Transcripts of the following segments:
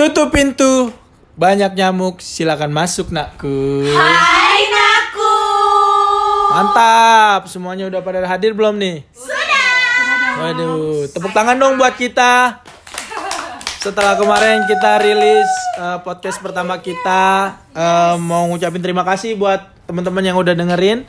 Tutup pintu. Banyak nyamuk, silakan masuk nakku. Hai naku. Mantap, semuanya udah pada hadir belum nih? Sudah. Waduh, tepuk tangan dong buat kita. Setelah kemarin kita rilis eh, podcast pertama kita, eh, mau ngucapin terima kasih buat teman-teman yang udah dengerin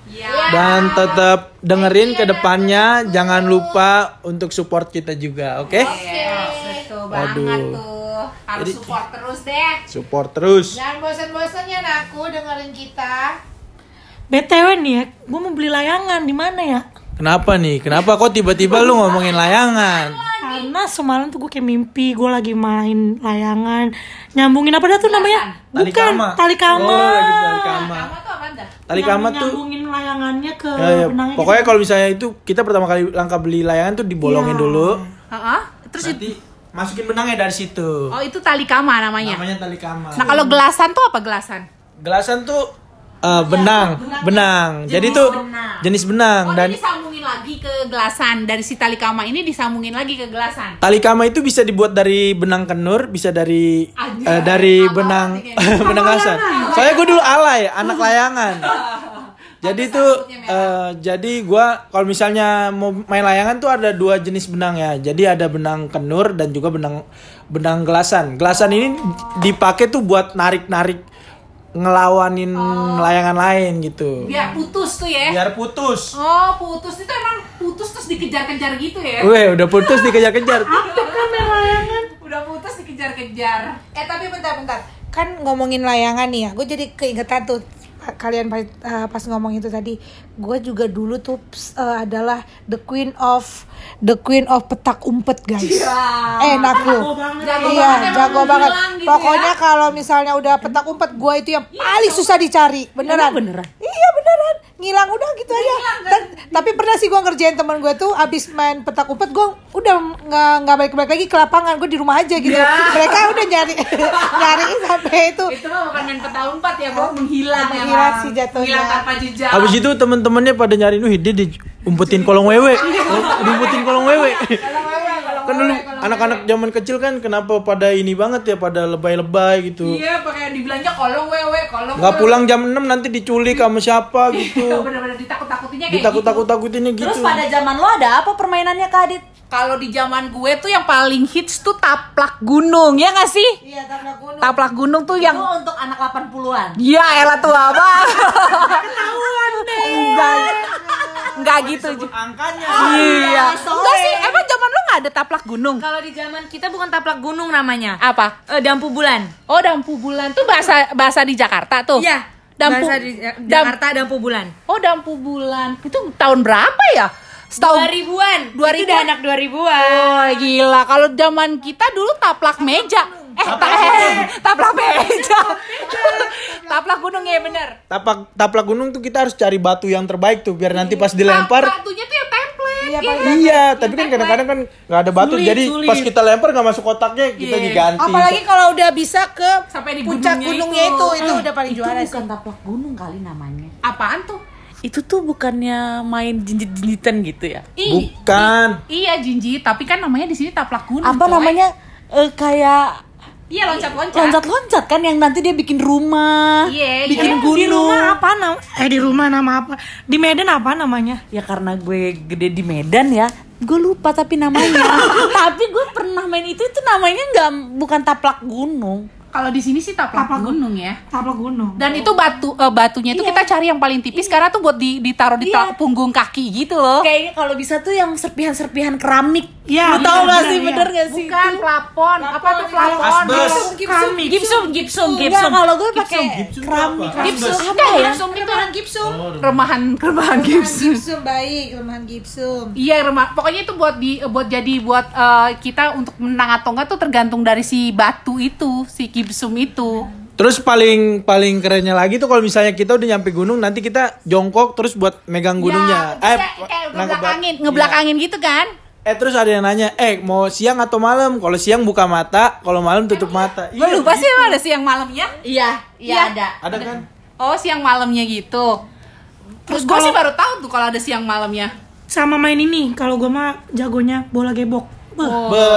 dan tetap dengerin ke depannya. Jangan lupa untuk support kita juga, oke? Betul banget Aduh. tuh. Harus Jadi- support terus deh. Support terus. Jangan bosan-bosannya naku dengerin kita. BTW nih ya, gue mau beli layangan di mana ya? Kenapa nih? Kenapa kok tiba-tiba lu ngomongin layangan? Karena semalam tuh gue kayak mimpi gue lagi main layangan nyambungin apa dah tuh namanya? Tali Bukan kama. tali kama. Oh, lagi tali kama. Tuh apa dah? Tali kama tuh nyambungin layangannya ke Ya, ya. benangnya Pokoknya gitu. kalau misalnya itu kita pertama kali langkah beli layangan tuh dibolongin Iya. dulu. Heeh. Terus itu, Nanti masukin benangnya dari situ. oh itu tali kama namanya. Namanya tali kama. Nah kalau gelasan tuh apa gelasan? Gelasan tuh eh, benang, benang. Jadi tuh jenis benang Oh dan disambungin lagi ke gelasan dari si tali kama ini disambungin lagi ke gelasan. tali kama itu bisa dibuat dari benang kenur, bisa dari Anjay. eh, dari Apa benang benang gelasan. Soalnya gue dulu alay, anak layangan. Jadi tuh eh, jadi gua kalau misalnya mau main layangan tuh ada dua jenis benang ya. Jadi ada benang kenur dan juga benang benang gelasan. Gelasan ini dipakai tuh buat narik-narik ngelawanin layangan lain gitu. Biar putus tuh ya. Biar putus. Oh putus itu emang putus terus dikejar-kejar gitu ya? Weh, udah putus dikejar-kejar. Udah putus dikejar-kejar. Eh tapi bentar-bentar. Kan ngomongin layangan nih ya. Gue jadi keingetan tuh kalian pas, eh, pas ngomong itu tadi. Gue juga dulu tuh eh, adalah the queen of the queen of petak umpet guys. Eh naku. Jago iya, jago banget. gitu Pokoknya ya. kalau misalnya udah petak umpet, gue itu yang paling susah dicari. Beneran. beneran? Iya beneran. Ngilang udah gitu aja. Dan, tapi pernah sih gue ngerjain teman gue tuh abis main petak umpet, gue udah nggak nggak balik-balik lagi ke lapangan. Gue di rumah aja gitu. Mereka udah nyari nyari sampai itu. Itu mah bukan main peta umpat ya, Bang. Menghilang ya, Menghilang sih jatuhnya. Menghilang tanpa jejak. Habis itu temen-temennya pada nyari nuh dia diumpetin kolong wewe. Diumpetin kolong wewe. Kan dulu anak-anak zaman kecil kan kenapa pada ini banget ya pada lebay-lebay gitu. Iya, pakai dibilangnya kolong wewe, kolong Nggak pulang jam 6 nanti diculik sama siapa gitu. Bener-bener ditakut-takutinnya kayak gitu. Ditakut-takut-takutinnya gitu. Terus pada zaman lo ada apa permainannya Kak Adit? Kalau di zaman gue tuh yang paling hits tuh taplak gunung, ya nggak sih? Iya, taplak gunung. Taplak gunung tuh yang Itu untuk anak 80-an. Ya elah tuh apa? Ketahuan deh. Enggak, enggak gitu. angkanya. Iya. Enggak sih, emang nggak ada taplak gunung? Kalau di zaman kita bukan taplak gunung namanya. Apa? Eh, dampu bulan. Oh, dampu bulan tuh bahasa bahasa di Jakarta tuh. Iya. Dampu Bahasa di Ja- dam- Jakarta dampu bulan. Oh, dampu bulan. Itu tahun berapa ya? Setahun 2000-an. 2000-an. Itu udah anak 2000-an. Oh, gila. Kalau zaman kita dulu taplak meja. Eh, ta- eh, taplak meja. taplak gunung ya bener. Tapak taplak gunung tuh kita harus cari batu yang terbaik tuh biar nanti pas dilempar Batunya tuh. Iya, Iya, Iya, tapi kan kadang-kadang kan nggak ada batu, Sulit, jadi sulit. pas kita lempar nggak masuk kotaknya, kita Iya. diganti. Apalagi kalau udah bisa ke Sampai di puncak gunungnya gunungnya itu. itu, itu, udah paling Itu juara sih. bukan taplak gunung kali namanya. Apaan tuh? Itu tuh bukannya main jinjit-jinjitan gitu ya? Ih, Bukan. Iya jinji, tapi kan namanya di sini taplak gunung. Apa coy. namanya? Eh, kayak Iya loncat-loncat. loncat-loncat kan yang nanti dia bikin rumah, Iya, bikin iya. gunung. Di rumah apa nam? Eh di rumah nama apa? Di Medan apa namanya? Ya karena gue gede di Medan ya, gue lupa tapi namanya. tapi gue pernah main itu itu namanya nggak bukan taplak gunung. Kalau di sini sih taplak, Taplak gunung ya. Taplak gunung. Dan itu batu eh, batunya itu kita cari yang paling tipis karena tuh buat di, ditaruh di Iya. punggung kaki gitu loh. Kayaknya kalau bisa tuh yang serpihan-serpihan keramik. Iya, Lu tahu iya, gak bener, sih iya. bener gak sih? Bukan plafon, apa tuh plafon? Asbes. Gipsum, gipsum, gipsum, Enggak, kalau gue pakai Gipsum keramik. Gipsum, Apa ya? Gipsum itu gipsum. remahan remahan gipsum. Gipsum baik, kelemahan gipsum. Iya remah, pokoknya itu buat di buat jadi buat eh, kita untuk menang atau enggak tuh tergantung dari si batu itu, si gipsum itu. Terus paling paling kerennya lagi tuh kalau misalnya kita udah nyampe gunung, nanti kita jongkok terus buat megang gunungnya. Ya, bisa kayak nangkep ngebelakangin, bat- ngebelakangin gitu kan? Iya. Eh terus ada yang nanya, eh mau siang atau malam? Kalau siang buka mata, kalau malam tutup mata. Gue Iya, lupa sih gitu. emang ada siang malamnya. Iya, Iya. iya ada. Ada kan? Oh siang malamnya gitu. Terus gue sih baru tahu tuh kalau ada siang malamnya. Sama main ini, kalau gue mah jagonya bola gebok. Be,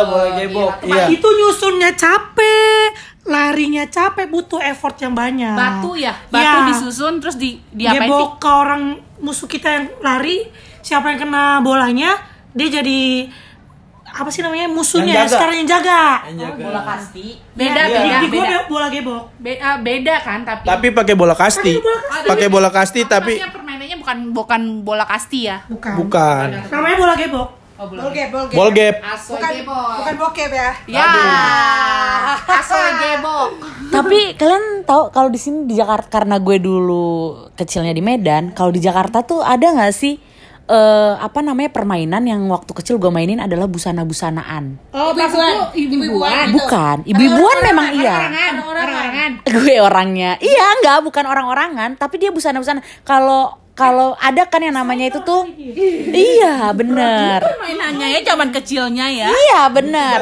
boleh gebok. gila, Iya. Itu nyusunnya capek. Larinya capek butuh effort yang banyak. Batu ya, batu Iya. disusun terus di diapain sih? Gebok ke orang musuh kita yang lari, siapa yang kena bolanya, dia jadi apa sih namanya musuhnya Yang jaga. sekarang yang jaga. Bola kasti. Beda, Iya. beda, Di gua beda. be- bola gebok. Be- ah, beda kan tapi. Tapi pakai bola kasti. Pakai bola kasti tapi Maksudnya permainannya bukan bukan bola kasti ya. Bukan. bukan. Namanya bola gebok. Bolgep, bolgep. Gap. Aso Bukan, gebok. bukan bokep ya. Ya. Aso gebok. Tapi kalian tahu kalau di sini di Jakarta karena gue dulu kecilnya di Medan, kalau di Jakarta tuh ada nggak sih eh apa namanya permainan yang waktu kecil gue mainin adalah busana-busanaan. Oh, ibu-ibuan. Ibu-ibuan. Bukan, ibu-ibuan memang iya. Orang-orangan, orang-orangan. gue orangnya iya enggak bukan orang-orangan tapi dia busana-busana kalau kalau ada kan yang namanya itu tuh iya bener Mainannya ya zaman kecilnya ya. iya bener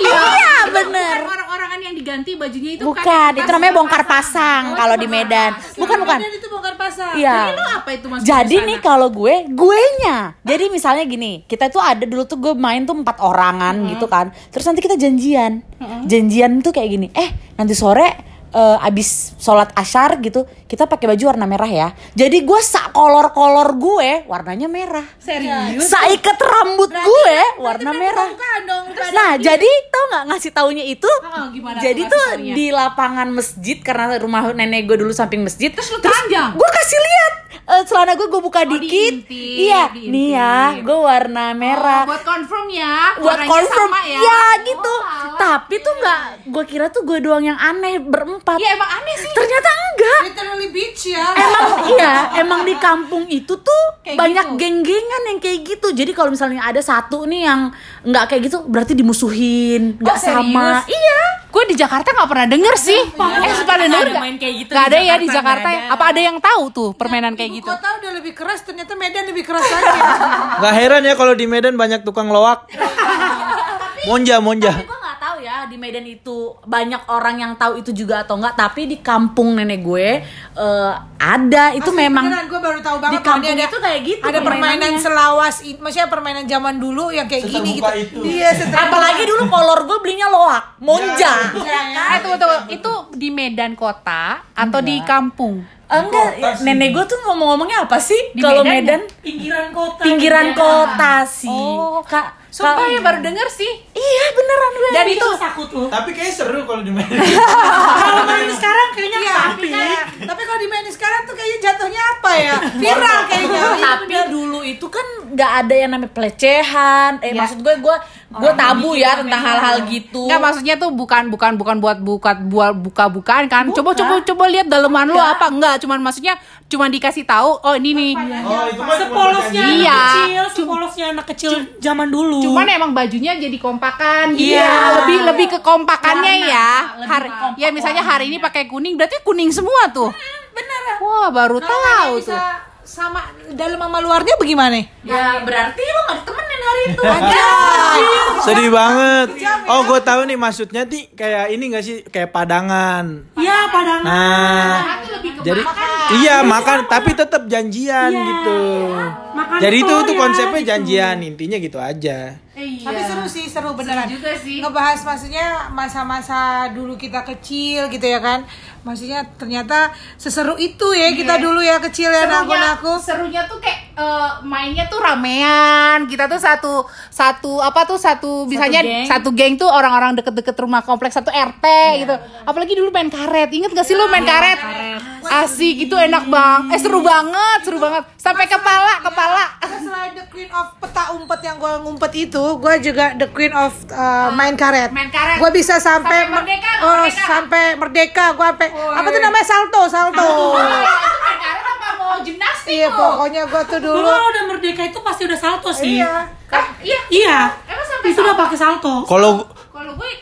iya bener Orang-orangan yang diganti bajunya itu bukan itu namanya bongkar pasang kalau di Medan bukan bukan itu bongkar pasang. iya Itu apa itu mas? jadi nih kalau gue, gue nya. Jadi misalnya gini, kita tuh ada dulu tuh gue main tuh empat orangan gitu kan. Terus nanti kita janjian. Janjian tuh kayak gini. Eh, nanti sore eh, abis sholat asyar gitu, kita pakai baju warna merah ya. Jadi gue sak kolor-kolor gue warnanya merah. serius. Saikat rambut gue warna merah. Dong. Nah, jadi tau nggak ngasih taunya itu? Oh, gimana jadi tuh taunya? di lapangan masjid karena rumah nenek gue dulu samping masjid. Terus lu telanjang? Gue kasih lihat eh, celana gue gue buka Oh, dikit. diintip, iya, diintip. nih ya, gue warna merah. Oh, buat confirm ya. buat confirm sama ya. ya gitu. Oh. Tapi tuh nggak, gue kira tuh gue doang yang aneh berempat. Iya emang aneh sih. Ternyata enggak. Literally beach ya. Emang iya, emang di kampung itu tuh Kayak banyak gitu. geng-gengan yang kayak gitu. Jadi kalau misalnya ada satu nih yang nggak kayak gitu, berarti dimusuhin, nggak Oh, serius? sama. Iya. Gue di Jakarta nggak pernah denger sih. Eh, sempat denger ada main kayak gitu Nggak di ada ya di Jakarta, nggak ya? ada. Apa ada yang tahu tuh permainan kayak Ibu gitu? kota udah lebih keras, ternyata Medan lebih keras lagi. Gak heran ya kalau di Medan banyak tukang loak. Monja, monja. Tapi gue ya di Medan itu banyak orang yang tahu itu juga atau enggak. Tapi di kampung nenek gue eh, ada itu Asli, memang beneran gue baru tahu banget di kampung dia itu kayak gitu Ada permainan selawas, maksudnya permainan zaman dulu yang kayak gini gitu. Itu. Iya. Apalagi dulu kolor gue belinya loak, monja. Eh, tunggu, tunggu. Itu di Medan kota atau di kampung? Enggak, nenek gue tuh ngomong-ngomongnya apa sih? Di Kalau Medan Medan, Pinggiran kota. pinggiran Medan. kota sih. Oh. Kak, Sumpah ya baru denger sih. Iya beneran gue. Dan itu takut tuh. Tapi kayak seru kalau di Medan. Kalau main sekarang kayaknya Iya, tapi kayak- tapi kalau di main sekarang tuh kayaknya jatuhnya apa ya? Viral kayaknya. tapi dulu itu kan nggak ada yang namanya pelecehan. Eh Ya. maksud gue gue gue tabu ya tentang hal-hal gitu. Enggak maksudnya tuh bukan bukan bukan buat buka buat buka-bukaan kan. Coba coba coba lihat daleman lu apa enggak cuman maksudnya cuman dikasih tahu oh ini nih. Oh, itu mah cuma sepolosnya perjanjian. Iya. anak kecil, sepolosnya anak kecil zaman dulu. Cuman emang bajunya jadi kompakan. Iya. Lebih lebih ke kompakannya Warna, ya. Hari, kompak ya misalnya hari ini pakai kuning berarti kuning semua tuh. Bener. Wah, baru tahu tuh. sama dalam sama luarnya bagaimana? ya berarti lo nggak ditemenin hari itu. Sedih banget. Oh, gue tahu nih maksudnya nih kayak ini gak sih kayak padangan. Iya padahal. Nah, jadi iya makan tapi tetap janjian gitu. Makan Jadi itu tuh ya, konsepnya gitu. janjian intinya gitu aja. Tapi seru sih, seru beneran. juga sih. Ngebahas maksudnya masa-masa dulu kita kecil gitu ya kan. Maksudnya ternyata seseru itu ya kita dulu ya kecil ya naku-naku. serunya tuh kayak eh, mainnya tuh ramean. Kita tuh satu satu apa tuh satu misalnya geng. satu geng tuh orang-orang deket-deket rumah kompleks satu RT gitu. apalagi dulu main karet. Inget gak sih lu main karet? asik. Gitu enak bang. Eh seru banget seru banget. Sampai kepala kepala. Terus selain the queen of peta umpet yang gue ngumpet itu, gue juga the queen of uh, main karet. Main karet. Gue bisa sampai, Sampai merdeka, oh, merdeka. sampai merdeka. Gue sampai apa tuh namanya salto, salto. itu main karet apa mau gimnastik Iya pokoknya gue tuh Lu dulu. kalau udah merdeka itu pasti udah salto sih. Iya. Kan, iya Iya. emang sampai Itu udah pakai salto. Kalau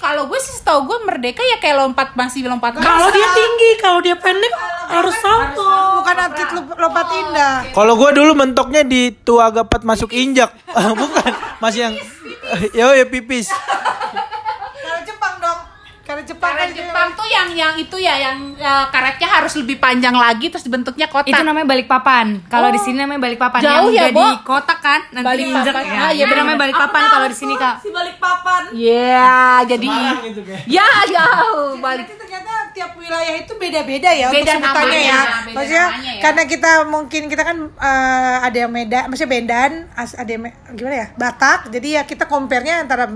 kalau gue sih tau gue merdeka ya kayak lompat masih lompat Kalau dia tinggi, kalau dia pendek harus salto. Bukan atlet lompat- lompat indah. kalau gue dulu mentoknya di tua gapat masuk injak, bukan masih yang yo ya pipis. Karet Jepang Karet kan Jepang tuh yang yang itu ya yang eh, karetnya harus lebih panjang lagi terus bentuknya kotak. Itu namanya balik papan. Kalau Oh. di sini namanya balik papan. Jauh yang ya, jadi Bo? kotak kan nanti Balikpapan. diinjek. Ah, iya, itu namanya balik papan kalau di sini kak. si balik papan Iya, jadi Semarang itu kayak. ya jauh balik. Ternyata tiap wilayah itu beda-beda ya Beda untuk sebutannya namanya, ya. beda Maksudnya namanya ya. karena kita mungkin kita kan eh, ada yang Medan, maksudnya as- ada yang gimana ya? Batak. Jadi ya kita compare-nya antara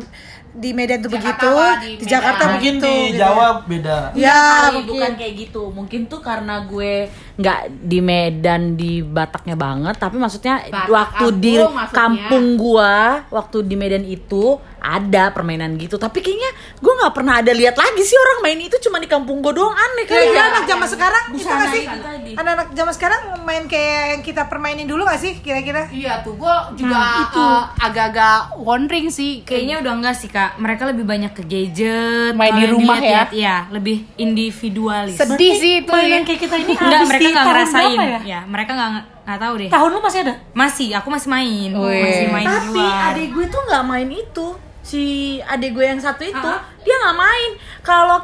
di Medan tuh Jakarta begitu, di, di Jakarta Medan. Mungkin begitu. di gitu Jawa beda. Ya, kali, mungkin. bukan kayak gitu mungkin tuh karena gue nggak di Medan di Bataknya banget tapi maksudnya Batak waktu di kampung maksudnya. kampung gua waktu di Medan itu ada permainan gitu tapi kayaknya gue nggak pernah ada lihat lagi sih orang main itu cuma di kampung gue doang aneh kali Kira-kira ya anak zaman sekarang itu Busana nggak sih? itu. Anak-anak zaman sekarang main kayak yang kita permainin dulu gak sih kira-kira? Iya tuh, gue juga eh, agak-agak wondering sih. Kayaknya udah enggak sih kak. Mereka lebih banyak ke gadget. Main di rumah ya? Iya, lebih individualis. sedih sih itu mainan ya. kayak kita ini Enggak, habis mereka di nggak ngerasain. ya? Ya, mereka nggak nggak tahu deh. Tahun lu masih ada? Masih, aku masih main. Masih main di tapi luar. adik gue tuh nggak main itu si adik gue yang satu itu dia nggak main kalau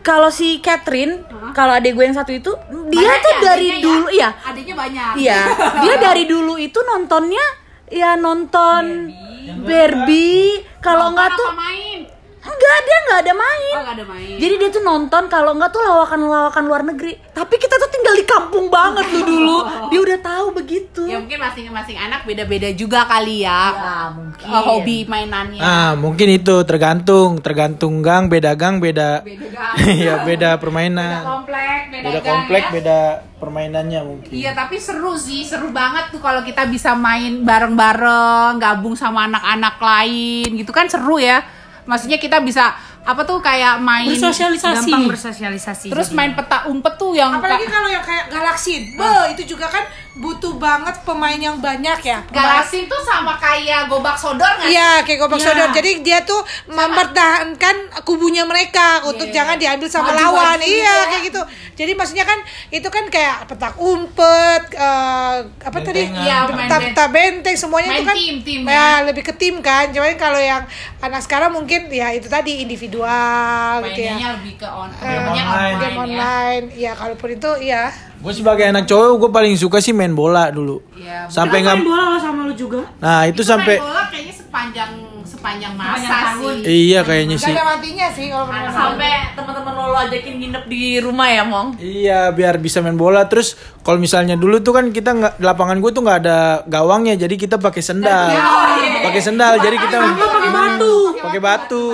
kalau si Catherine kalau adik gue yang satu itu dia Banyak tuh ya dari ya? dulu iya Adiknya banyak. Iya, dia dari dulu itu nontonnya ya nonton Barbie. Kalau Nonton nggak tuh main. Enggak dia nggak ada main. Oh, nggak ada main. Jadi dia tuh nonton kalau nggak tuh lawakan-lawakan luar negeri. Tapi kita tuh tinggal di kampung banget tuh dulu. Dia udah tahu begitu. Ya mungkin masing-masing anak beda-beda juga kali ya. Ya, mungkin. Eh, hobi mainannya. Ah, mungkin itu tergantung, tergantung gang, beda gang, beda Beda gang. Iya, beda Beda permainan. komplek, beda, Beda gang komplek, ya. beda permainannya mungkin. Iya tapi seru sih, seru banget tuh kalau kita bisa main bareng-bareng, gabung sama anak-anak lain gitu kan seru ya. Maksudnya kita bisa apa tuh kayak main Bersosialisasi. Gampang bersosialisasi. terus main peta umpet tuh yang Apalagi ka- kalau yang kayak Galaxy, be itu juga kan butuh banget pemain yang banyak ya. Galasin tuh sama kayak gobak sodor nggak? Iya, kayak gobak sodor. Jadi dia tuh mempertahankan kubunya mereka untuk jangan diambil sama Maju-maju lawan. Iya, ya. kayak gitu. Jadi maksudnya kan itu kan kayak petak umpet, eh, apa tadi? Iya, petak benteng semuanya Main itu kan tim, tim ya. ya. lebih ke tim kan. Cuman kalau yang anak sekarang mungkin ya itu tadi individual gitu ya. Mainnya lebih ke on, Eh, mainnya online. game ya. online. Ya, kalaupun itu ya Gue sebagai anak cowok, gue paling suka sih main bola dulu. Iya, Sampai Main nggak, bola lo sama lu juga. nah itu Itu sampai, main bola kayaknya sepanjang sepanjang masa Sepanjang tahun. sih. iya kayaknya gak sih. ada matinya sih kalau benar Sampai teman-teman lo ajakin nginep di rumah ya, Mong. Iya, biar bisa main bola. Terus kalau misalnya dulu tuh kan kita nggak di lapangan gue tuh nggak ada gawangnya, jadi kita pakai sendal, pakai sendal. Jadi kita pakai batu, pakai batu.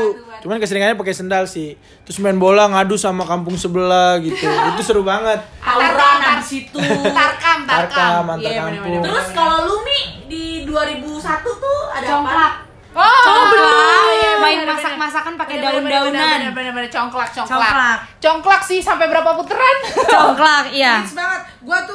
Cuman keseringannya pakai sendal sih. Terus main bola ngadu sama kampung sebelah gitu. Itu seru banget. Tawuran habis itu. Tarkam, tarkam. Tarkam, antar Iya, kampung. Terus kalau lu nih di 2001 tuh ada Congklak. apa? Oh, Congklak. Main bener-bener. masak-masakan pakai daun-daunan. Bener-bener congklak, congklak. Congklak. Congklak sih sampai berapa putaran? Congklak, iya. Hits banget. Gua tuh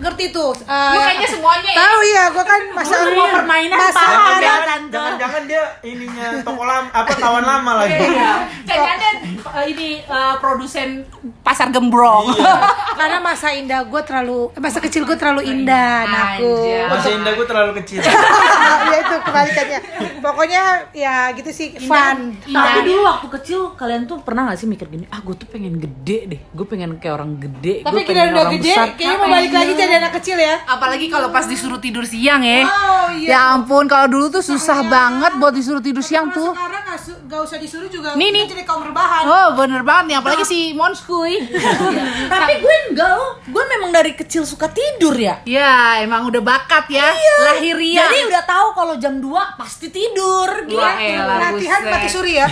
ngerti tuh. Lu kayaknya semuanya ya. Tahu ya, gua kan masa Semua permainan masa ya, Jangan, Tante. jangan dia ininya toko lama, apa kawan lama lagi. Iya. Kayaknya eh, ini eh, produsen pasar gembrong. karena masa indah gue terlalu masa kecil gue terlalu indah anakku Anjay. Masa indah gue terlalu kecil. ya itu kebalikannya pokoknya ya gitu sih fun Tapi dulu waktu kecil kalian tuh pernah gak sih mikir gini, ah gue tuh pengen gede deh, gue pengen kayak orang gede, tapi gue kita udah gede kayaknya mau balik lagi jadi anak kecil ya Apalagi kalau pas disuruh tidur siang ya. Oh, iya. Ya ampun, kalau dulu tuh susah banget buat disuruh tidur siang tuh. sekarang gak, usah disuruh juga Nih, nih. jadi kaum rebahan Oh bener banget nih, apalagi si Monskuy Tapi gue enggak loh, gue memang dari kecil suka tidur ya. Ya emang udah bakat ya, lahiriah Jadi udah tahu kalau jam 2 pasti tidur gitu. Wah, elah, latihan buset. mati suri ya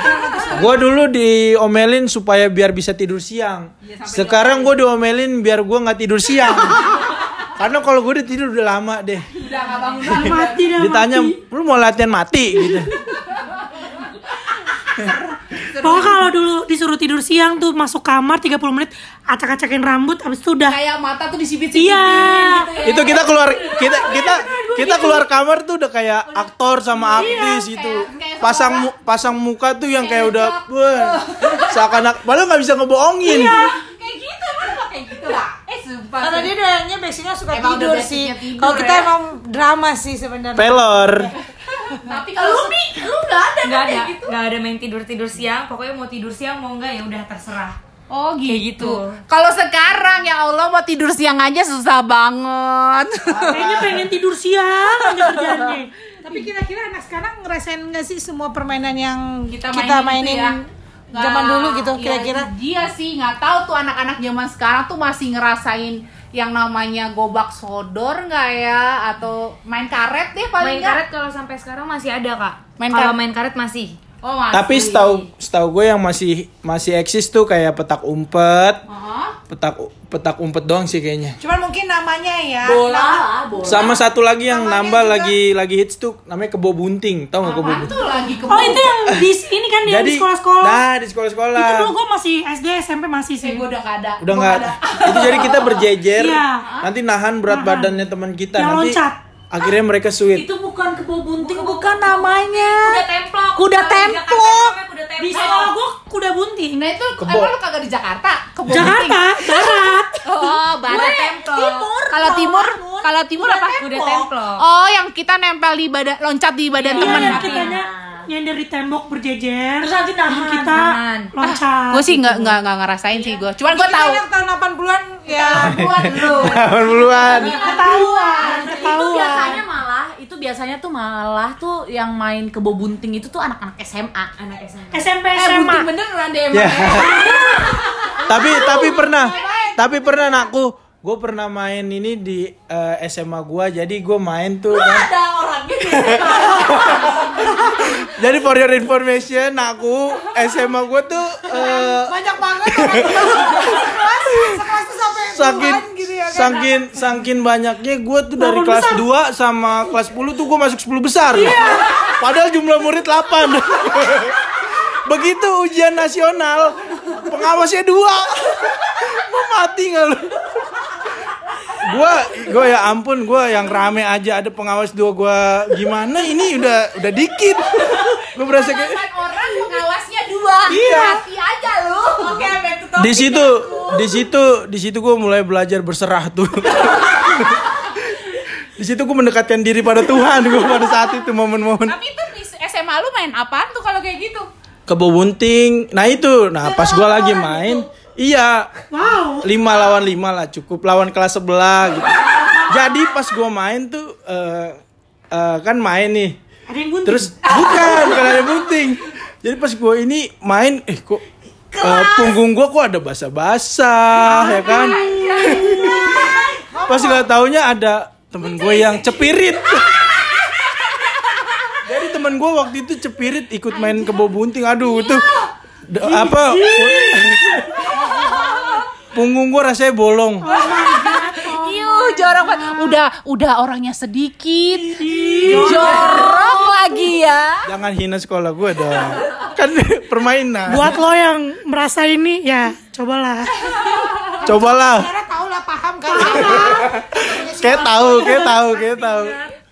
Gue dulu diomelin supaya biar bisa tidur siang. Sekarang gue diomelin biar gue nggak tidur siang. Karena kalau gue udah tidur udah lama deh. Udah gak bangun Mati dah. Ditanya, lu mau latihan mati gitu. Pokoknya kalau dulu disuruh tidur siang tuh masuk kamar 30 menit acak-acakin rambut habis itu udah Kayak mata tuh disipit-sipitin Iya. gitu ya. Itu kita keluar kita kita kita keluar kamar tuh udah kayak aktor sama aktris gitu. kayak Pasang mu- pasang muka tuh yang kayak udah wah, seakan-akan padahal nggak bisa ngebohongin. Kayak gitu, emang kayak gitu lah sumpah karena dia doanya basicnya suka Emang tidur sih kalau kita ya. emang drama sih sebenarnya Pelor. Tapi kalau lu nih, lu nggak ada nggak kan ada kayak gitu? nggak ada main tidur tidur siang pokoknya mau tidur siang mau enggak ya udah terserah Oh gitu. Kayak gitu. Kalau sekarang ya Allah mau tidur siang aja susah banget. Kayaknya pengen tidur siang aja kerjaannya. Tapi kira-kira anak sekarang ngerasain nggak sih semua permainan yang Kita kita, mainin mainin, gitu ya. Zaman dulu gitu ya, kira-kira? dia sih nggak tahu tuh anak-anak zaman sekarang tuh masih ngerasain yang namanya gobak sodor nggak ya? Atau main karet deh paling main nggak? karet kalau sampai sekarang masih ada kak. Main kalau main karet masih Oh, masih. Tapi setahu setahu gue yang masih masih eksis tuh kayak petak umpet, Hah? petak petak umpet doang sih kayaknya. Cuman mungkin namanya ya. bola nama- bola Sama satu lagi yang Namanya nambah juga- lagi lagi hits tuh namanya kebo bunting. Tahu nggak kebo bunting? tuh lagi ke Oh itu yang di ini kan yang di sekolah-sekolah. Nah, di sekolah-sekolah. Itu dulu gue masih SD SMP masih sih. Eh, gue udah gak ada. Udah Gua nggak ada. itu jadi kita berjejer Iya. nanti nahan berat badannya teman kita Yang nanti loncat. Akhirnya mereka sweet itu bukan kebo bunting bukan namanya kuda templok Kuda Kalau di Jakarta templok. kuda Di templok sekolah gue kuda bunting. Nah itu Kebo. emang lu kagak di Jakarta? Kebo Jakarta, barat. Oh, barat templok. Kalau timur, kalau timur apa? kuda templok Oh, yang kita nempel di badan, loncat di badan Iya, temen. yang kitanya nyender di tembok berjejer. Terus nanti nahan, kita nahan. loncat. Gue sih nggak nggak nggak ngerasain sih gue. Cuman gue tahu. yang tahun 80-an ya. Buat lu. duluan ketahuan, itu ketahuan. biasanya malah itu biasanya tuh malah tuh yang main kebo bunting itu tuh anak-anak SMA anak SMA SMP Eh, SMA. bunting beneran deh emang. ya tapi tapi pernah tapi pernah anakku gue pernah main ini di eh, SMA gua jadi gue main tuh kan. ada orangnya jadi for your information aku SMA gua tuh eh, Banyak banget orang sampai saking puluhan gitu ya kan. saking saking banyaknya gue tuh dari kelas 2 sama kelas 10 tuh gue masuk 10 besar. Padahal jumlah murid 8 begitu ujian nasional pengawasnya dua. Mau mati nggak lu gua gua ya ampun gua yang rame aja ada pengawas dua gua gimana ini udah udah dikit gua berasa kayak orang pengawasnya dua. Iya. Hati aja lu. Oke, back to di situ di situ di situ gue mulai belajar berserah tuh di situ gue mendekatkan diri pada Tuhan gue pada saat itu momen-momen Tapi itu di SMA lu main apaan tuh kalau kayak gitu? kebo bunting nah itu nah pas gue lagi main iya Wow. lima lawan lima lah cukup lawan kelas sebelah gitu jadi pas gue main tuh eh, eh, kan main nih Ada yang bunting. Terus bukan, bukan ada bunting. Jadi pas gue ini main, eh kok eh, punggung gue kok ada basah-basah ya kan? pas gak taunya ada temen gue yang cepirit. Jadi temen gue waktu itu cepirit ikut main kebo bunting. Aduh itu d- apa? Punggung gue rasanya bolong. Yuh, jorok banget. Udah, udah orangnya sedikit. Jorok lagi ya. Jangan hina sekolah gue dong. Kan permainan. Buat lo yang merasa ini ya cobalah. Cobalah. Karena tau lah paham kan. Kayak tahu, kayak tahu, kayak tahu.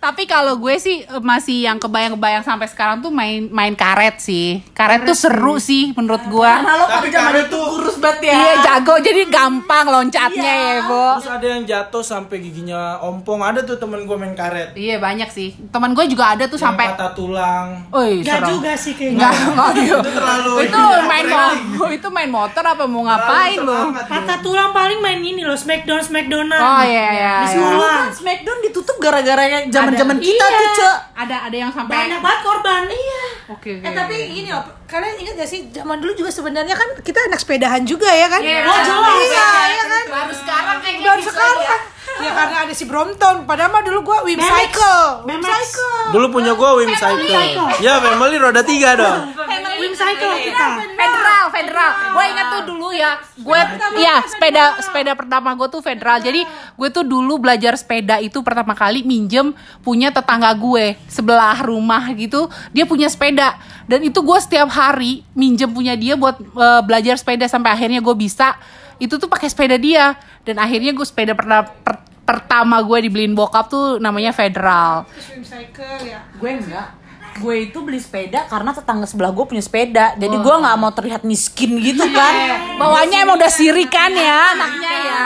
Tapi kalau gue sih eh, masih yang kebayang-kebayang sampai sekarang tuh main main karet sih. Karet tuh seru sih menurut gue. Karena lo pada Tapi zaman karet itu tuh- kurus banget ya. Iya jago jadi gampang loncatnya ya, Bo. Terus ada yang jatuh sampai giginya ompong. Ada tuh temen gue main karet. Iya banyak sih. Teman gue juga ada tuh Yang sampai patah tulang. Oi, Gak serem. juga sih kayaknya. enggak gitu. Itu terlalu Itu main mo itu main motor apa mau ngapain lo? Patah tulang paling main ini loh, Smackdown Smackdownan. Oh iya iya. Di iya. sekolah. Kan Smackdown ditutup gara-gara yang zaman-zaman Ada- kita iya. tuh, Cek. Ada ada yang sampai Banyak banget korban. Iya. Oke oke. Eh tapi ini loh, kalian ingat gak sih zaman dulu juga sebenarnya kan kita anak sepedahan juga ya kan? Iya, oh jelas. Iya, iya kan? Baru sekarang kayaknya Baru bisa sekarang. ya. Ya karena ada si Brompton, padahal mah dulu gua Wim. Cycle. Wim. Cycle. Dulu punya gue Wim Cycle. Ya, family roda tiga dong. Wim cycle kita. Federal, federal. Gue ingat tuh dulu ya, gue ya sepeda sepeda pertama gue tuh federal. Jadi gue tuh dulu belajar sepeda itu pertama kali minjem punya tetangga gue sebelah rumah gitu. Dia punya sepeda dan itu gue setiap hari minjem punya dia buat eh, belajar sepeda sampai akhirnya gue bisa. Itu tuh pakai sepeda dia dan akhirnya gue sepeda pertama per- pertama gue dibeliin bokap tuh namanya federal. Wim Cycle ya. Gue enggak. Gue itu beli sepeda karena tetangga sebelah gue punya sepeda. Jadi gue nggak mau terlihat miskin gitu kan. Bawahnya emang udah sirik kan ya anaknya ya.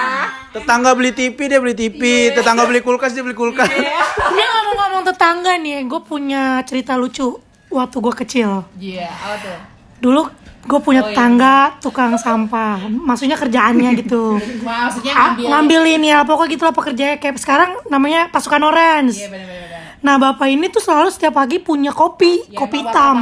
Tetangga beli TV, dia beli TV. Tetangga beli kulkas, dia beli kulkas. Dia ngomong-ngomong tetangga nih, gue punya cerita lucu waktu gue kecil. Iya, apa tuh? Dulu gue punya tetangga tukang sampah, maksudnya kerjaannya gitu. Maksudnya Ah, ngambil. ngambilin ya pokoknya gitu lah pekerjaannya kayak sekarang namanya pasukan orange. Iya, bener-bener. Nah bapak ini tuh selalu setiap pagi punya kopi, Ya, kopi hitam.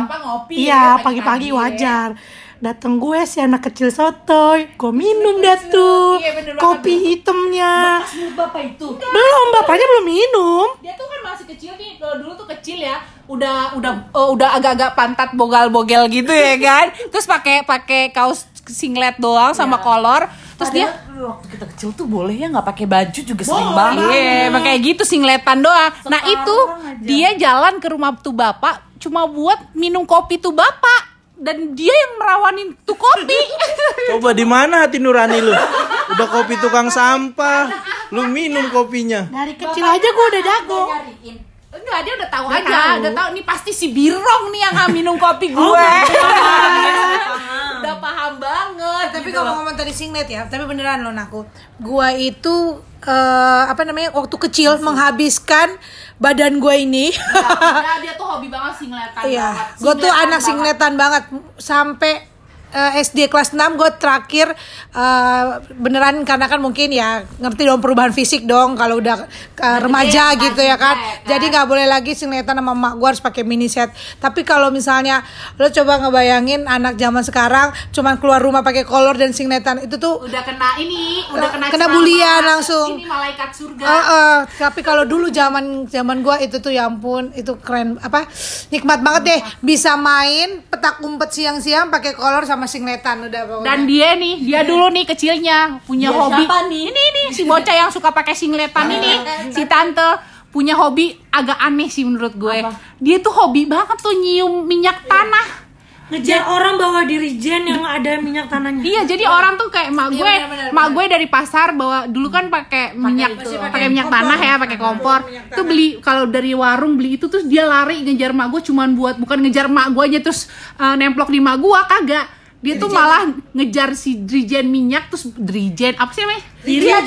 Iya ya, pagi-pagi wajar. Dateng gue si anak kecil sotoy, gue minum dah tuh Iya, bener banget kopi hitamnya. Bapak itu. Belum bapaknya belum minum. Dia tuh kan masih kecil nih. Kalau dulu tuh kecil ya, udah udah eh, udah agak-agak pantat bogal-bogel gitu ya kan. Terus pakai pakai kaos singlet doang sama kolor. Terus dia Padahal waktu kita kecil tuh boleh ya nggak pakai baju juga sering banget. Iya, kayak gitu singletan doang. Nah itu aja. dia jalan ke rumah tuh bapak cuma buat minum kopi tuh bapak dan dia yang merawanin tuh kopi. Coba di mana hati nurani lu? Udah kopi tukang sampah, lu minum kopinya. Dari kecil aja gue udah jago. Enggak, dia udah tahu aja, udah tahu nih pasti si Birong nih yang minum kopi gue. Oh udah paham banget. tapi gitu kalau loh. ngomong tadi singlet ya tapi beneran loh aku gua itu eh, apa namanya waktu kecil menghabiskan badan gua ini Nah, dia tuh hobi banget singletan Iya, banget. gue tuh Singletan anak banget. singletan banget sampai eh, SD kelas 6 gue terakhir eh, beneran karena kan mungkin ya ngerti dong perubahan fisik dong kalau udah eh, remaja gitu ya kan. Jadi nggak boleh lagi singletan sama emak gue harus pakai mini set. Tapi kalau misalnya lo coba ngebayangin anak zaman sekarang cuman keluar rumah pakai kolor dan singletan itu tuh udah kena ini, udah kena Kena bulian langsung. Ini malaikat surga. Eh, eh, tapi kalau dulu zaman zaman gua itu tuh ya ampun itu keren apa nikmat banget deh bisa main petak umpet siang-siang pakai kolor sama singletan udah pokoknya. Dan dia nih, dia dulu nih kecilnya punya Dia hobi. siapa nih? Ini nih si bocah yang suka pakai singletan ini, si tante punya hobi agak aneh sih menurut gue. Dia tuh hobi banget tuh nyium minyak tanah. Ngejar orang bawa dirijen yang ada minyak tanahnya. Iya, jadi orang tuh kayak mak gue, benar-benar, mak gue dari pasar bawa dulu kan pakai minyak, pakai minyak tanah ya, pakai kompor. Tuh beli kalau dari warung beli itu terus dia lari ngejar mak gue cuman buat bukan ngejar mak gue aja terus uh, nemplok di mak gue kagak. Dia tuh malah ngejar si drijen minyak terus drijen apa sih namanya? Dirijen.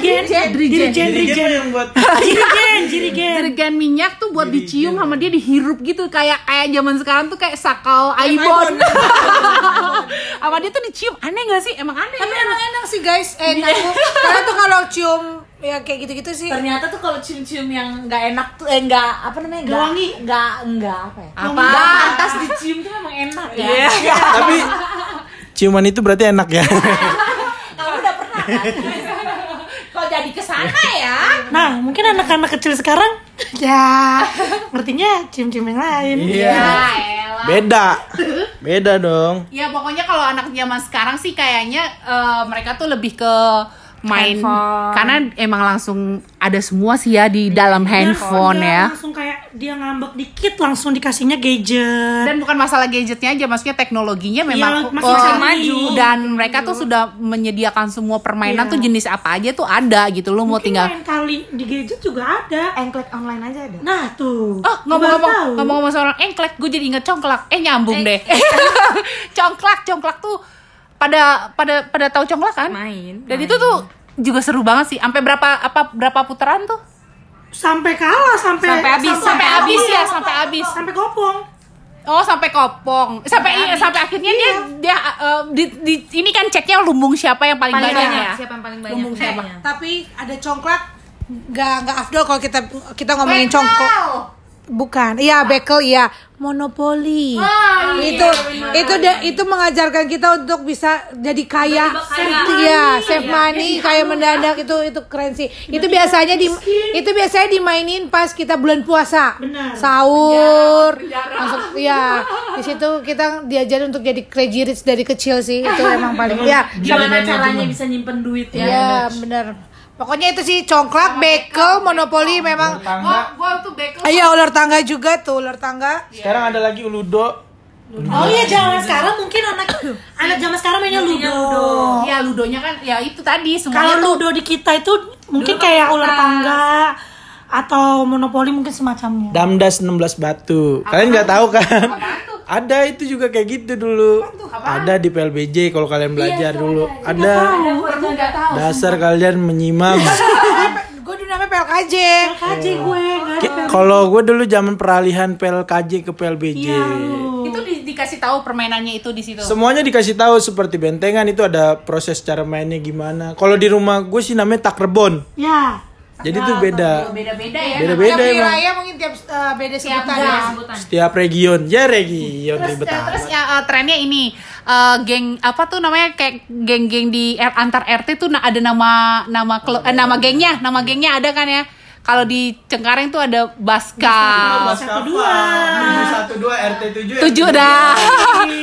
dirijen, dirijen, yang buat dirijen, dirijen. Jerigen minyak tuh buat dicium sama dia dihirup gitu kayak kayak zaman sekarang tuh kayak sakal Aibon. sama dia tuh dicium aneh gak sih? Emang aneh. tapi ya? emang enak sih guys enak tuh karena tuh kalau cium ya kayak gitu-gitu sih Ternyata tuh kalau cium-cium yang nggak enak tuh eh nggak apa namanya nggak wangi. nggak nggak apa ya Apa? nggak pantas dicium tuh emang enak ya Iya. Tapi ciuman itu berarti enak ya. kamu udah pernah kan Kok jadi ke sana ya? Nah, mungkin anak-anak kecil sekarang ya ngertinya cium-cium yang lain. Iya. elah. Beda. Beda dong. Ya pokoknya kalau anak zaman sekarang sih kayaknya eh, mereka tuh lebih ke main karena emang langsung ada semua sih ya di dalam handphone Dia ya. Langsung kayak dia ngambek dikit langsung dikasihnya gadget. Dan bukan masalah gadgetnya aja, maksudnya teknologinya memang masih eh, bisa maju. dan mereka tuh sudah menyediakan semua permainan tuh jenis apa aja tuh ada gitu lo mau Mungkin tinggal main kali di gadget juga ada. engklek online aja ada Nah tuh. Oh ngomong-ngomong ngomong-ngomong soal engklek, gue jadi inget congklak. Eh nyambung deh. congklak, congklak tuh pada pada pada tahu congklak kan? Main, Dan itu tuh juga seru banget sih. Sampai berapa apa berapa putaran tuh? sampai kalah sampai Sampai habis, sampai habis ya, sampai habis. sampai kopong. Oh sampai kopong, sampai iya, sampai akhirnya dia dia eh, di, di- ini kan ceknya lumbung siapa yang paling, Paling banyak, banyak, ya. siapa yang paling banyak? Lumbung siapa? Iya. tapi ada congklak nggak nggak afdol kalau kita kita ngomongin congklak bukan. Iya bekel iya. Monopoli. Itu itu da- itu mengajarkan kita untuk bisa jadi kaya. Iya save money. kaya mendadak. Itu itu keren sih. Itu biasanya di itu biasanya dimainin pas kita bulan puasa. Benar. sahur. Langsung ya di situ kita diajarin untuk jadi crazy rich dari kecil sih. Itu emang paling ya gimana caranya bisa nyimpen duit ya Iya bener Pokoknya itu sih congklak, bekel, monopoli memang. Oh, gua tuh bekel. Iya ular tangga juga tuh ular tangga. Sekarang ada lagi Ludo. Oh iya zaman sekarang mungkin anak anak zaman sekarang mainnya ludo. Ya ludonya kan ya itu tadi Kalau semuanya tuh ludo di kita itu mungkin kayak ular tangga atau monopoli mungkin semacamnya. Damdas 16 batu. Kalian nggak tahu kan? Ada itu juga kayak gitu dulu. Ada di PLBJ kalau kalian belajar dulu. Ada. Dasar kalian menyimak. Gue dulu namanya PLKJ. Gue ada. Ki- Kalau gue dulu zaman peralihan PLKJ ke PLBJ. Itu di- dikasih tahu permainannya itu di situ. Semuanya dikasih tahu seperti bentengan itu ada proses cara mainnya gimana. Kalau di rumah gue sih namanya takrebon. Ya. Jadi itu beda. Beda-beda ya. Beda-beda Tiap emang. wilayah mungkin tiap uh, beda sebutan ya. Setiap region, ya region Terus, ribet ya, amat. terus ya eh, trennya ini eh, geng apa tuh namanya kayak geng-geng di R- antar RT tuh ada nama nama kelu- eh, nama gengnya, nama gengnya ada kan ya. Kalau di Cengkareng tuh ada Baska. satu dua, satu dua RT tujuh. 7 dah.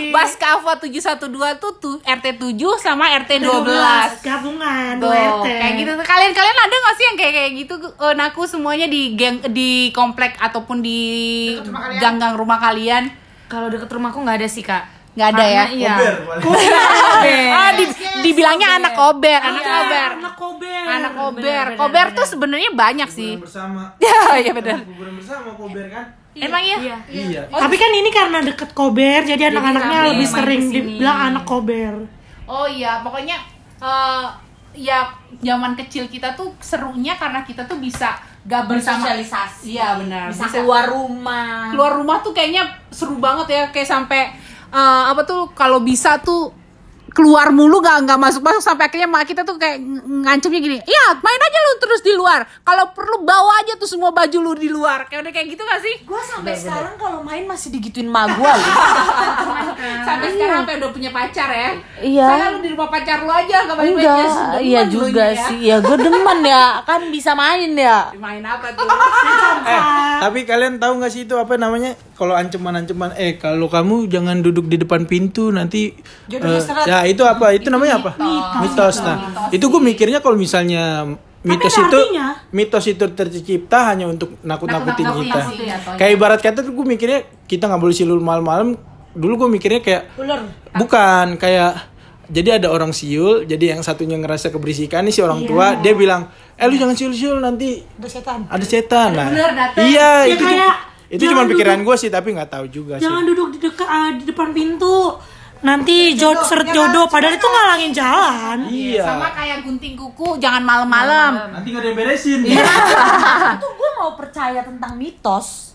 Baskava 712 tuh tu, RT 7 sama RT 12. Gabungan Tuh, dua RT. kayak gitu tuh. Kalian kalian ada gak sih yang kayak kayak gitu? Eh, naku semuanya di geng di komplek ataupun di gang-gang rumah kalian? Kalau deket rumahku nggak ada sih kak. Nggak ada ya? Karena Iya. Ah, di, dibilangnya anak kober, anak kober. Anak kober. Anak kober. Kober tuh sebenarnya banyak sih. bersama. Ya, iya benar. Kuburan bersama kober kan? Emang ya? Iya. Iya. Tapi kan ini karena deket kober, jadi anak-anaknya lebih sering dibilang anak kober. Oh iya, pokoknya eh ya zaman kecil kita tuh serunya karena kita tuh bisa gabung sama Bersosialisasi. Iya benar. Bisa keluar rumah. keluar rumah tuh kayaknya seru banget ya kayak sampai eh, apa tuh kalau bisa tuh keluar mulu gak nggak masuk masuk sampai akhirnya mak kita tuh kayak ng- ngancemnya gini iya main aja lu terus di luar. Kalau perlu bawa aja tuh semua baju lu di luar. Kayak udah kayak gitu gak sih? Gue sampai sekarang kalau main masih digituin ma gue sampai sekarang sampai udah punya pacar ya? Iya. Saya lu di rumah pacar lu aja gak main main Enggak, iya juga sih. Ya gue demen ya, kan bisa main ya. main apa tuh? Eh, tapi kalian tahu nggak sih itu apa namanya? Kalau ancaman-ancaman, eh kalau kamu jangan duduk di depan pintu nanti. eh, ya itu apa? Itu namanya apa? Mitos. Nah, itu gue mikirnya kalau misalnya mitos itu artinya. mitos itu tercipta hanya untuk nakut-nakutin Nakut-nakutin kita. jatuhnya. Kayak ibarat kata tuh gue mikirnya kita nggak boleh siul malam-malam. Dulu gue mikirnya kayak bukan kayak jadi ada orang siul, jadi yang satunya ngerasa keberisikan nih si orang tua, dia bilang, "Eh lu jangan siul-siul nanti Ada setan. ada setan nah iya Ya, itu kayak itu cuma pikiran gue sih tapi nggak tahu juga Jangan sih duduk di dekat di depan pintu. Nanti jod seret jodoh padahal itu ngalangin jalan. iya sama kayak gunting kuku jangan malam-malam nanti nggak ada yang beresin Itu gue mau percaya tentang mitos.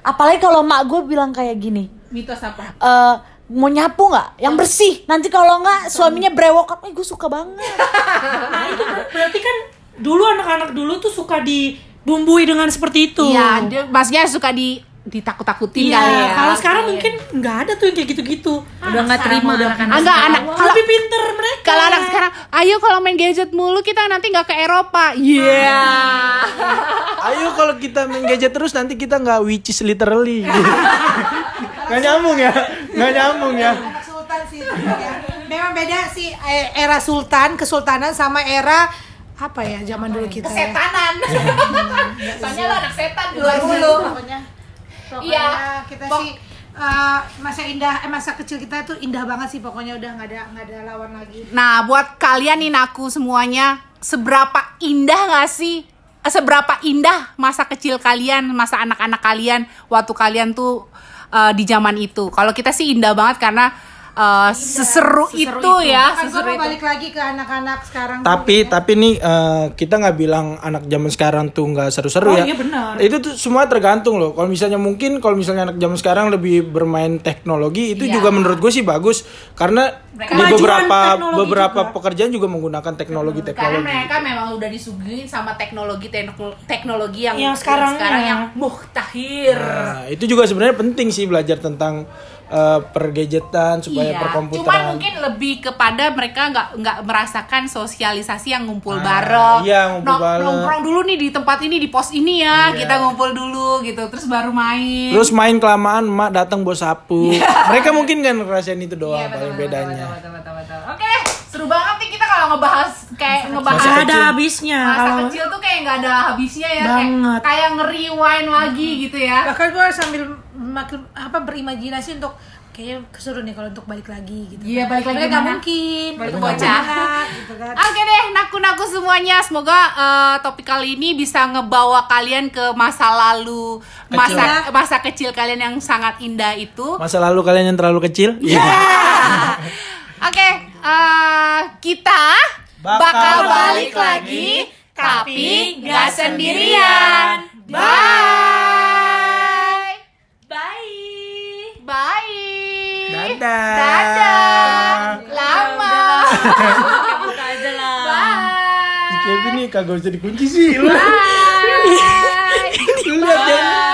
Apalagi kalau mak gue bilang kayak gini. mitos apa eh mau nyapu nggak? Yang bersih. Nanti kalau nggak suaminya brewok. Eh gue suka banget. Nah, itu kan berarti kan dulu anak-anak dulu tuh suka dibumbui dengan seperti itu. Iya, dia maksudnya suka di ditakut-takutin Iya, kali ya. kalau sekarang Oke. mungkin nggak ada tuh yang kayak gitu-gitu. Udah nggak terima anak-anak. Ah, enggak anak kalau Lebih pinter mereka. kalau anak sekarang, ayo kalau main gadget mulu kita nanti nggak ke Eropa. Iya. ayo kalau kita main gadget terus nanti kita nggak which is literally nggak nyambung ya nggak nyambung ya Anak sultan sih ya. Memang beda sih eh, era sultan, kesultanan sama era apa ya zaman dulu kita ya. Setanan. Soalnya lo anak setan di luar mulu. Pokoknya, Iya. kita Pok- sih eh, masa indah eh, masa kecil kita tuh indah banget sih pokoknya udah nggak ada nggak ada lawan lagi. Nah, buat kalian nih naku semuanya, seberapa indah gak sih? Eh, Seberapa indah masa kecil kalian, masa anak-anak kalian waktu kalian tuh eh, di zaman itu? Kalau kita sih indah banget karena eh, seseru, itu, ya, Kan gue seseru itu. balik lagi ke anak-anak sekarang. tuh, tapi ya. tapi nih eh, kita nggak bilang anak zaman sekarang tuh nggak seru-seru Oh, ya iya benar. itu tuh semua tergantung loh kalau misalnya mungkin kalau misalnya anak zaman sekarang lebih bermain teknologi itu Iya. juga menurut gue sih bagus karena Mereka- di beberapa beberapa juga. pekerjaan juga menggunakan teknologi Karena teknologi mereka memang udah disuguhin sama teknologi tekno- teknologi yang Yang sekarang sekarang ya. yang muhtahir. Nah, itu juga sebenarnya penting sih belajar tentang eh, pergadgetan supaya Iya, cuman perkomputeran. mungkin lebih kepada mereka nggak nggak merasakan sosialisasi yang ngumpul Ah, bareng. iya, ngumpul Nong- bareng. Nongkrong dulu nih di tempat ini di pos ini ya, Iya. kita ngumpul dulu gitu, terus baru main. Terus main kelamaan emak datang bawa sapu. Mereka mungkin kan ngerasain itu doang Iya, betul, paling betul, bedanya. betul, betul, betul, betul. Oke, seru banget nih kita kalau ngebahas kayak ngebahas Masa ada habisnya masa kalau kecil tuh kayak nggak ada habisnya ya, kayak Banget. kayak nge-rewind lagi gitu ya. bahkan gue sambil makin apa berimajinasi untuk kayaknya keseru nih kalau untuk balik lagi gitu. Iya, balik lagi gimana? mungkin. Balik Untuk bocah. gitu kan. Oke deh, naku-naku semuanya. Semoga eh, topik kali ini bisa ngebawa kalian ke masa lalu, masa masa kecil kalian yang sangat indah itu. Masa lalu kalian yang terlalu kecil? Iya. Oke, eh, kita Bakal bakal balik balik lagi, tapi nggak sendirian. Bye. Bye. Dadah. Dadah. Ya, Lama. Buka aja lah. Bye. Kevin ini kagak usah dikunci sih. Bye. Kan? Bye. Bye.